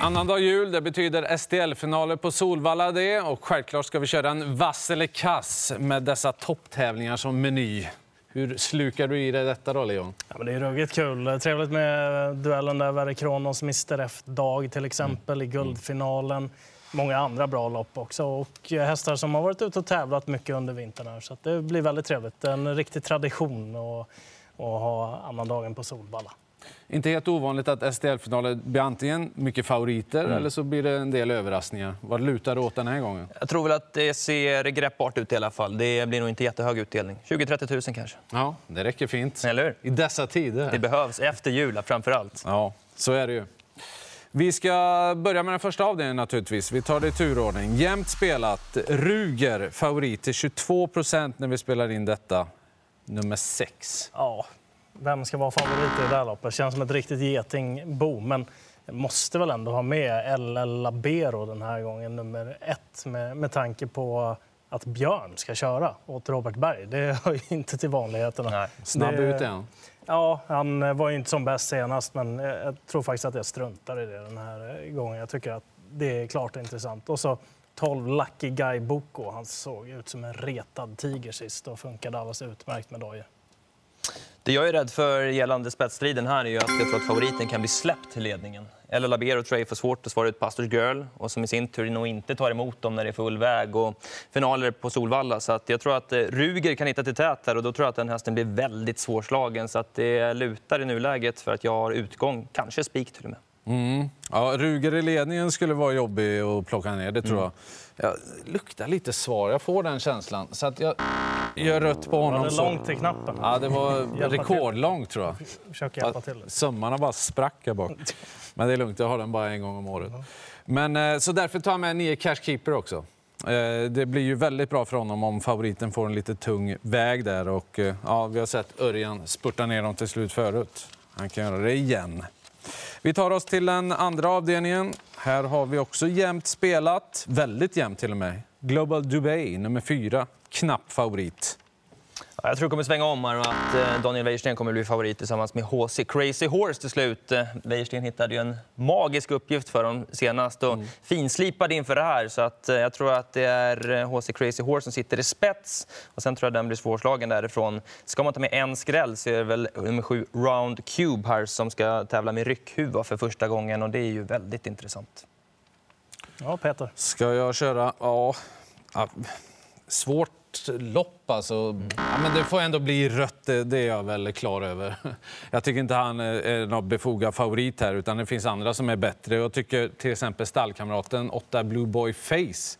Annandag jul det betyder STL-finaler på Solvalla det. Och självklart ska vi köra en vass eller kass med dessa topptävlingar som meny. Hur slukar du i dig detta då, Leon? Ja, men det är ruggigt kul. Trevligt med duellen där, Verre Kronos Mr F-dag till exempel Mm. i guldfinalen. Många andra bra lopp också och hästar som har varit ute och tävlat mycket under vintern här. Så det blir väldigt trevligt. En riktig tradition att, att ha annandagen på Solvalla. Inte helt ovanligt att STL-finaler blir antingen mycket favoriter eller så blir det en del överraskningar. Vad lutar det åt den här gången? Jag tror väl att det ser greppbart ut i alla fall. Det blir nog inte jättehög utdelning. 20-30 000 kanske. Ja, det räcker fint. Eller hur? I dessa tider. Det behövs efter jul framför allt. Ja, så är det ju. Vi ska börja med den första avdelningen naturligtvis. Vi tar det i turordning. Jämnt spelat. Ruger favorit till 22 procent när vi spelar in detta. Nummer 6. Ja, vem ska vara favorit i det där loppet? Känns som ett riktigt getingbo. Men måste väl ändå ha med LL Labero den här gången, nummer ett, med, med tanke på att Björn ska köra åt Robert Berg. Det hör ju inte till vanligheterna. Nej. Snabb Det- ut igen. Ja, han var ju inte som bäst senast, men jag jag tror faktiskt att jag struntar i det den här gången. Jag tycker att det är klart intressant. Och så 12 Lucky Guy Boko. Han såg ut som en retad tiger sist och funkade alldeles utmärkt med dojor. Det jag är rädd för gällande spetsstriden här är ju att jag tror att favoriten kan bli släppt till ledningen. Eller Labero tror jag får svårt att svara ut Pastors Girl och som i sin tur nog inte tar emot dem när det är full väg och finaler på Solvalla. Så att jag tror att eh, Ruger kan hitta till tät där och då tror jag att den hästen blir väldigt svårslagen. Så att det lutar i nuläget för att jag har utgång, kanske spik till och med. Mm. Ja, Ruger i ledningen skulle vara jobbig att plocka ner, det tror jag. Jag luktar lite svar, jag får den känslan. Så att jag gör rött på honom. Var det långt till knappen? Ja, det var rekordlångt tror jag. Försöker hjälpa till. Sömmarna bara sprack här bak. Men det är lugnt, jag har den bara en gång om året. Men, eh, så därför tar jag med nio Cashkeeper också. Eh, Det blir ju väldigt bra för honom om favoriten får en lite tung väg där. Och, eh, ja, vi har sett Örjan spurta ner dem till slut förut. Han kan göra det igen. Vi tar oss till den andra avdelningen. Här har vi också jämnt spelat, väldigt jämnt till och med. Global Dubai, nummer fyra, knapp favorit. Ja, jag tror det kommer svänga om här och att eh, Daniel Wäjersten kommer bli favorit tillsammans med HC Crazy Horse till slut. Eh, Wäjersten hittade ju en magisk uppgift för dem senast och finslipade inför det här. Så att, eh, jag tror att det är HC Crazy Horse som sitter i spets och sen tror jag den blir svårslagen därifrån. Ska man ta med en skräll så är det väl nummer sju Round Cube här som ska tävla med ryckhuva för första gången och det är ju väldigt intressant. Ja, Peter. Ska jag köra? Ja, ja svårt lopp alltså. Ja, men det får ändå bli rött, det, det är jag väl klar över. Jag tycker inte han är, är någon befogad favorit här, utan det finns andra som är bättre. Jag tycker till exempel stallkamraten 8 Blue Boy Face.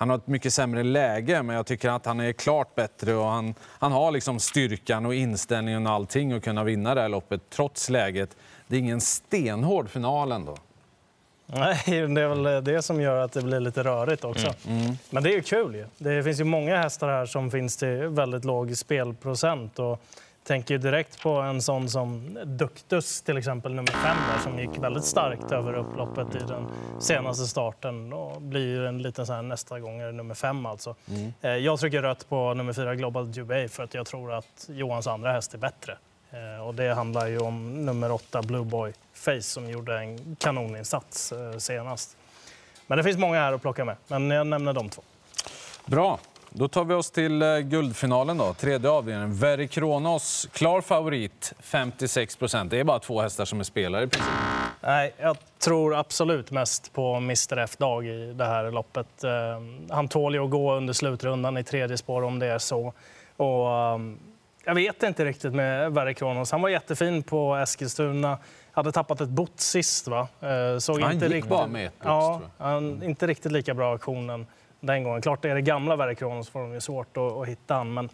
Han har ett mycket sämre läge, men jag tycker att han är klart bättre och han, han har liksom styrkan och inställningen och allting att kunna vinna det här loppet trots läget. Det är ingen stenhård final ändå. Nej, det är väl det som gör att det blir lite rörigt också. Men det är ju kul. Ju. Det finns ju många hästar här som finns till väldigt låg spelprocent. Och tänker ju direkt på en sån som Duktus, till exempel nummer fem där, som gick väldigt starkt över upploppet i den senaste starten och blir en liten sån här nästa gång nummer fem alltså. Eh, Jag trycker rött på nummer fyra Global Dubai för att jag tror att Johans andra häst är bättre. Eh, Och det handlar ju om nummer åtta Blue Boy Face som gjorde en kanoninsats eh, senast. Men det finns många här att plocka med, men jag nämner de två. Bra. Då tar vi oss till eh, guldfinalen. då. Tredje avdelningen. Kronos, klar favorit, 56 procent. Det är bara två hästar som är spelare i princip. Nej, jag tror absolut mest på Mr F-dag i det här loppet. Han tål ju att gå under slutrundan i tredje spår om det är så. Och, ehm, jag vet inte riktigt med Verre Kronos. Han var jättefin på Eskilstuna. Hade tappat ett bot sist. Va? Eh, Såg Han inte gick riktigt... bara med ett bot, ja, tror han, Inte riktigt lika bra aktionen den gången. Klart är det gamla Verre Kronos får de ju svårt att, att hitta han. Men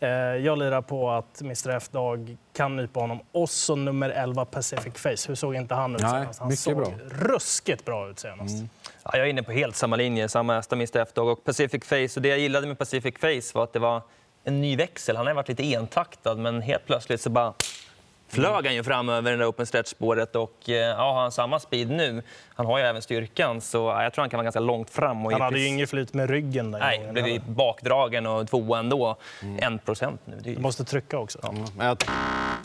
eh, jag lirar på att Mr F-dag kan nypa honom. Och så nummer 11 Pacific Face. Hur såg inte han ut Nej, senast? Han såg bra. ruskigt bra ut senast. Ja, jag är inne på helt samma linje, samma hästar, Mr F-Dog och Pacific Face. Och det jag gillade med Pacific Face var att det var en ny växel. Han har ju varit lite entaktad, men helt plötsligt så bara flög han ju fram över det där open stretch-spåret och eh, ja, har han samma speed nu, han har ju även styrkan, så ja, jag tror han kan vara ganska långt fram. Och Han hade ju precis- inget flyt med ryggen den Nej, gången. blev ju bakdragen och tvåa ändå. En procent nu. Det är Du ju... måste trycka också. Jag,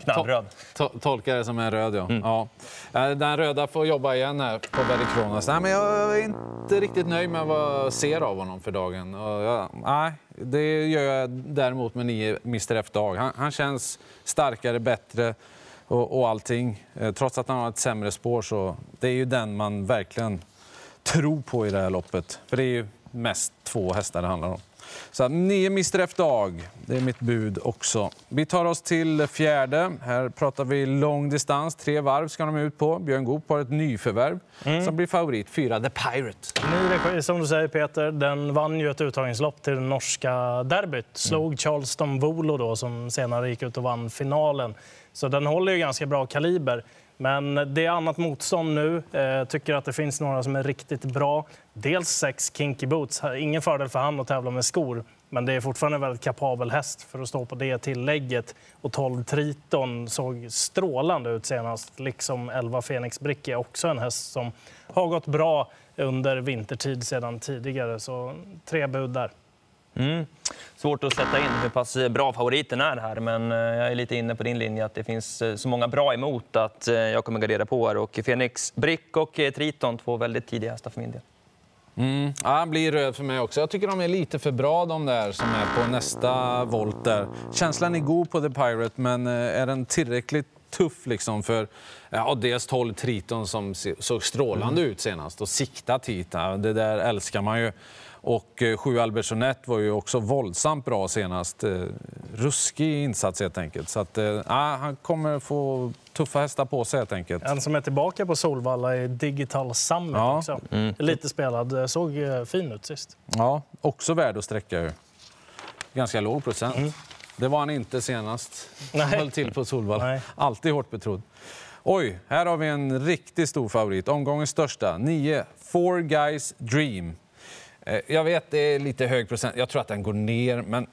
Knallröd. To tolkar det som en röd, ja. Mm. ja. Eh, den röda får jobba igen här på Verikronos. Nej, men jag är inte riktigt nöjd med vad jag ser av honom för dagen. Jag, nej, det gör jag däremot med nio Mr F-Dag. Han, han, känns starkare, bättre och, och allting. Eh, trots att han har ett sämre spår så det är ju den man verkligen tror på i det här loppet. För det är ju mest två hästar det handlar om. Så nio Mr F-dag, det är mitt bud också. Vi tar oss till fjärde. Här pratar vi lång distans. Tre varv ska de ut på. Björn Goop har ett nyförvärv mm. som blir favorit. Fyra, The Pirate. Ny regi, som du säger Peter. Den vann ju ett uttagningslopp till det norska derbyt. Slog mm. Charleston Volo då, som senare gick ut och vann finalen. Så den håller ju ganska bra kaliber. Men det är annat motstånd nu. Jag tycker att det finns några som är riktigt bra. Dels sex Kinky Boots. Ingen fördel för han att tävla med skor. Men det är fortfarande en väldigt kapabel häst för att stå på det tillägget. Och 12 Triton såg strålande ut senast. Liksom 11 Fenix Bricke, också en häst som har gått bra under vintertid sedan tidigare. Så tre bud där. Mm. Svårt att sätta in hur pass bra favoriten är här, men eh, jag är lite inne på din linje att det finns eh, så många bra emot att eh, jag kommer gardera på här. Och Fenix Brick och Triton, två väldigt tidiga hästar för min del. Mm. Ja, han blir röd för mig också. Jag tycker de är lite för bra de där som är på nästa volt där. Känslan är god på The Pirate, men är den tillräckligt tuff liksom för ja, dels 12 Triton som såg strålande mm. ut senast och siktat hit. Det där älskar man ju. Och eh, Sju Albertsonett var ju också våldsamt bra senast. Eh, ruskig insats helt enkelt. Så att, eh, han kommer få tuffa hästar på sig helt enkelt. En som är tillbaka på Solvalla är Digital Summit ja. också. Mm. Lite spelad, såg fin ut sist. Ja, också värd att sträcka ju. Ganska låg procent. Mm. Det var han inte senast. Han höll till på Solvalla. Nej. Alltid hårt betrodd. Oj, här har vi en riktigt stor favorit. Omgångens största. 9. Four Guys Dream. Eh, jag vet, det är lite hög procent. Jag tror att den går ner, men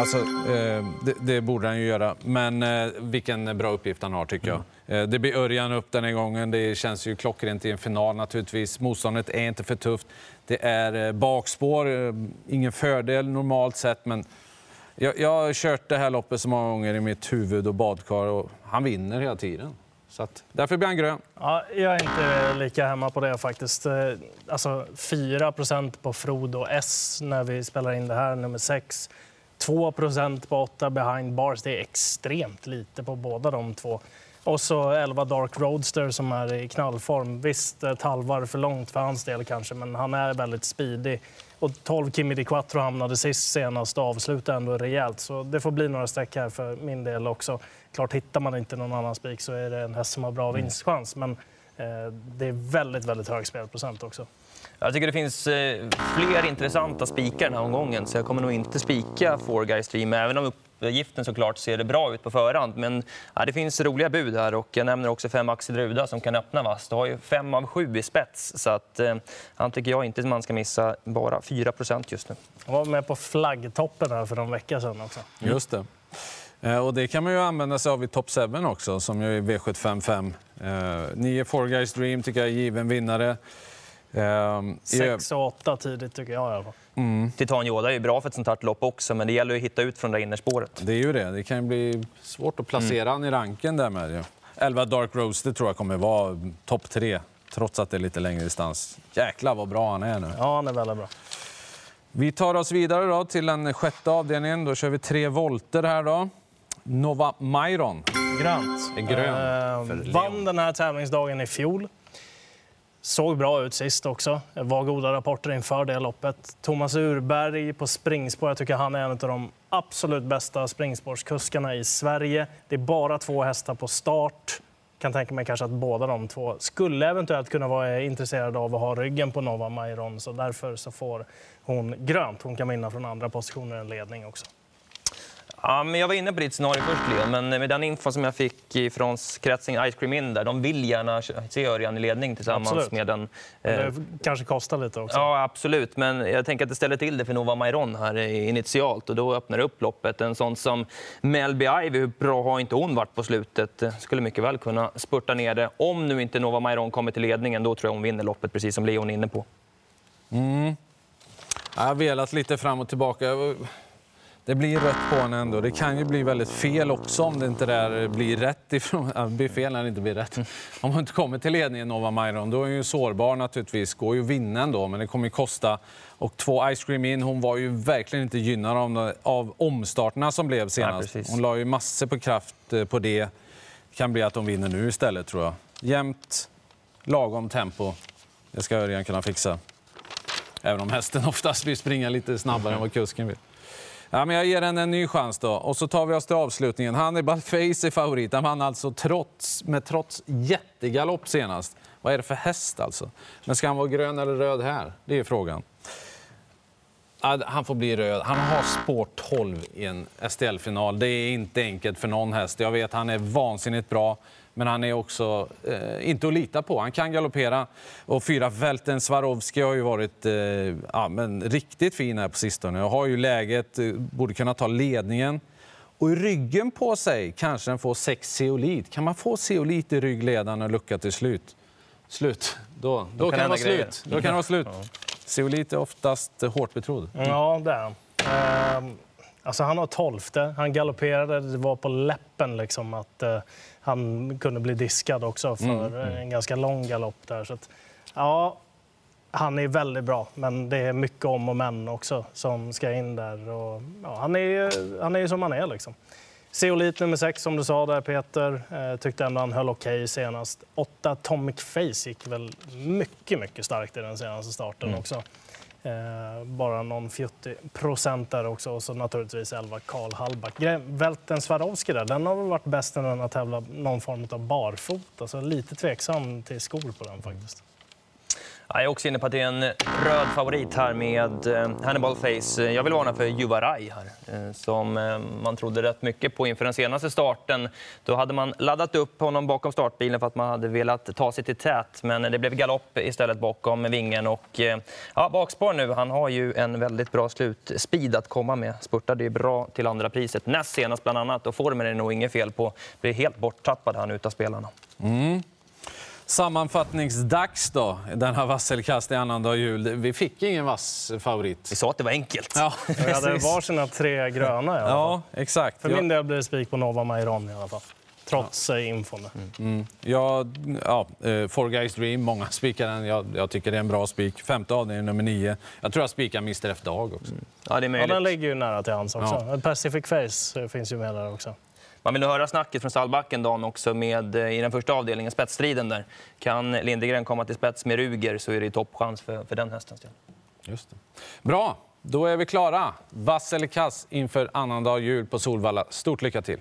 Alltså, eh, det, det, borde han ju göra. Men eh, vilken bra uppgift han har, tycker jag. Mm. Eh, det blir Örjan upp den här gången. Det känns ju klockrent i en final naturligtvis. Motståndet är inte för tufft. Det är eh, bakspår, eh, ingen fördel normalt sett. Men jag, jag har kört det här loppet så många gånger i mitt huvud och badkar och han vinner hela tiden. Så att, därför blir han grön. Ja, jag är inte lika hemma på det faktiskt. Eh, alltså 4 på Frodo S när vi spelar in det här, nummer 6. 2% på 8 behind bars. Det är extremt lite på båda de två. Och så 11 Dark Roadster som är i knallform. Visst, ett halvvarv för långt för hans del kanske, men han är väldigt speedig. Och 12 Kimi Di Quattro hamnade sist senast och avslutade ändå rejält. Så det får bli några streck här för min del också. Klart, hittar man inte någon annan spik så är det en häst som har bra mm. vinstchans. Men eh, det är väldigt, väldigt hög spelprocent också. Jag tycker det finns eh, fler intressanta spikar den här omgången, så jag kommer nog inte spika Four Guys Stream, även om uppgiften såklart ser det bra ut på förhand. Men ja, det finns roliga bud här och jag nämner också fem Axel Ruda som kan öppna vass. Du har ju fem av sju i spets, så att, eh, han tycker jag inte man ska missa. Bara 4% just nu. Jag var med på flaggtoppen här för någon vecka sedan också. Just det. Eh, och det kan man ju använda sig av i Top 7 också, som ju är V755. Eh, 9 Four Guys Dream tycker jag är given vinnare. Eh, 6 och 8 tidigt tycker jag i alla fall. Mm. Titan Yoda är ju bra för ett sånt här lopp också, men det gäller att hitta ut från det innerspåret. Det är ju det. Det kan bli svårt att placera mm. i ranken därmed. Ja. 11 Dark Roaster tror jag kommer vara topp tre, trots att det är lite längre distans. Jäklar vad bra han är nu. Ja, han är väldigt bra. Vi tar oss vidare då till den sjätte avdelningen. Då kör vi tre volter här då. Nova Myron. Grant. Grön. Eh, vann den här tävlingsdagen i fjol. Såg bra ut sist också. Det var goda rapporter inför det loppet. Thomas Urberg på springspår. Jag tycker han är en av de absolut bästa springspårskuskarna i Sverige. Det är bara två hästar på start. Kan tänka mig kanske att båda de två skulle eventuellt kunna vara intresserade av att ha ryggen på Nova Mairon, Så därför så får hon grönt. Hon kan vinna från andra positioner än ledning också. Ja, men jag var inne på ditt scenario först, Leon, men med den info som jag fick från kretsen Ice Cream In där, de vill gärna se Örjan i ledning tillsammans absolut. med den... Eh... Det kanske kostar lite också. Ja, absolut. Men jag tänker att det ställer till det för Nova Mairon här initialt och då öppnar det upp loppet. En sån som Melby Ivy, hur bra har inte hon varit på slutet? Skulle mycket väl kunna spurta ner det. Om nu inte Nova Mairon kommer till ledningen, då tror jag hon vinner loppet, precis som Leon är inne på. Mm. Jag har velat lite fram och tillbaka Det blir rött på honom ändå. Det kan ju bli väldigt fel också om det inte där blir rätt ifrån. Det blir fel när det inte blir rätt. Om man inte kommer till ledningen Nova Mairon, då är hon ju sårbar naturligtvis. Går ju att vinna ändå, men det kommer ju kosta. Och två Ice Cream In, hon var ju verkligen inte gynnad av, av omstarterna som blev senast. Ja, hon la ju massor på kraft eh, på det. Det kan bli att de vinner nu istället tror jag. Jämnt, lagom tempo. Det ska Örjan kunna fixa. Även om hästen oftast vill springa lite snabbare än vad kusken vill. Ja, men jag ger henne en ny chans då. Och så tar vi oss till avslutningen. Hannibal Face är favorit. Han vann alltså trots, med trots jättegalopp senast. Vad är det för häst alltså? Men ska han vara grön eller röd här? Det är frågan. Ja, Han får bli röd. Han har spår 12 i en STL-final. Det är inte enkelt för någon häst. Jag vet han är vansinnigt bra, men han är också eh, inte att lita på. Han kan galoppera. Och fyra Velten Swarovski har ju varit eh, ja, men riktigt fin här på sistone. Och har ju läget, eh, borde kunna ta ledningen. Och i ryggen på sig kanske den får sex zeolit. Kan man få zeolit i ryggledaren och lucka till slut? Slut. Då, då, kan, det vara grejer. slut. Då kan det vara slut. Zeolit är oftast eh, hårt betrodd. Ja, det är han. Ehm, alltså han har tolfte. Han galopperade. Det var på läppen liksom att eh, han kunde bli diskad också för en ganska lång galopp där. Så att, ja, han är väldigt bra, men det är mycket om och men också som ska in där. Och, ja, han, är, han är som han är liksom. Zeolit nummer sex som du sa där Peter. Eh, tyckte ändå han höll okej senast. Åtta Atomic Face gick väl mycket, mycket starkt i den senaste starten också. Eh, bara någon 40 procent där också. Och så naturligtvis 11 Karl Hallback. Välten Swarovski där, den har väl varit bäst när den har tävlat någon form av barfota. Så lite tveksam till skor på den faktiskt. Jag är också inne på att det är en röd favorit här med eh, Hannibal Face. Jag vill varna för Juvaraj här, eh, som eh, man trodde rätt mycket på inför den senaste starten. Då hade man laddat upp honom bakom startbilen för att man hade velat ta sig till tät, men det blev galopp istället bakom vingen. Och, ja, bakspår nu, han har ju en väldigt bra slutspeed att komma med. Spurtade ju bra till andra priset näst senast bland annat och formen är det nog inget fel på. Blir helt borttappad han utav spelarna. Mm. Sammanfattningsdags då, denna vasselkast i annandag jul. Vi fick ingen vass favorit. Vi sa att det var enkelt. Ja, Vi hade varsina tre gröna i alla fall. ja exakt. För min del blir det spik på Nova Mairon i alla fall. Trots ja. infon. jag, ja, eh, Four Guys Dream, många spikar den. Jag, jag tycker det är en bra spik. Femte avdelning, nummer nio. Jag tror jag spikar Mr F Dag också. Ja, det är Ja, möjligt. den ligger ju nära till hands också. Pacific Face eh, finns ju med där också. Man vill höra snacket från stallbacken Dan också med, eh, i den första avdelningen, spetsstriden där. Kan Lindegren komma till spets med Ruger så är det toppchans för, för den hästens del. Just det. Bra, då är vi klara. Vass eller kass inför annandag jul på Solvalla. Stort lycka till!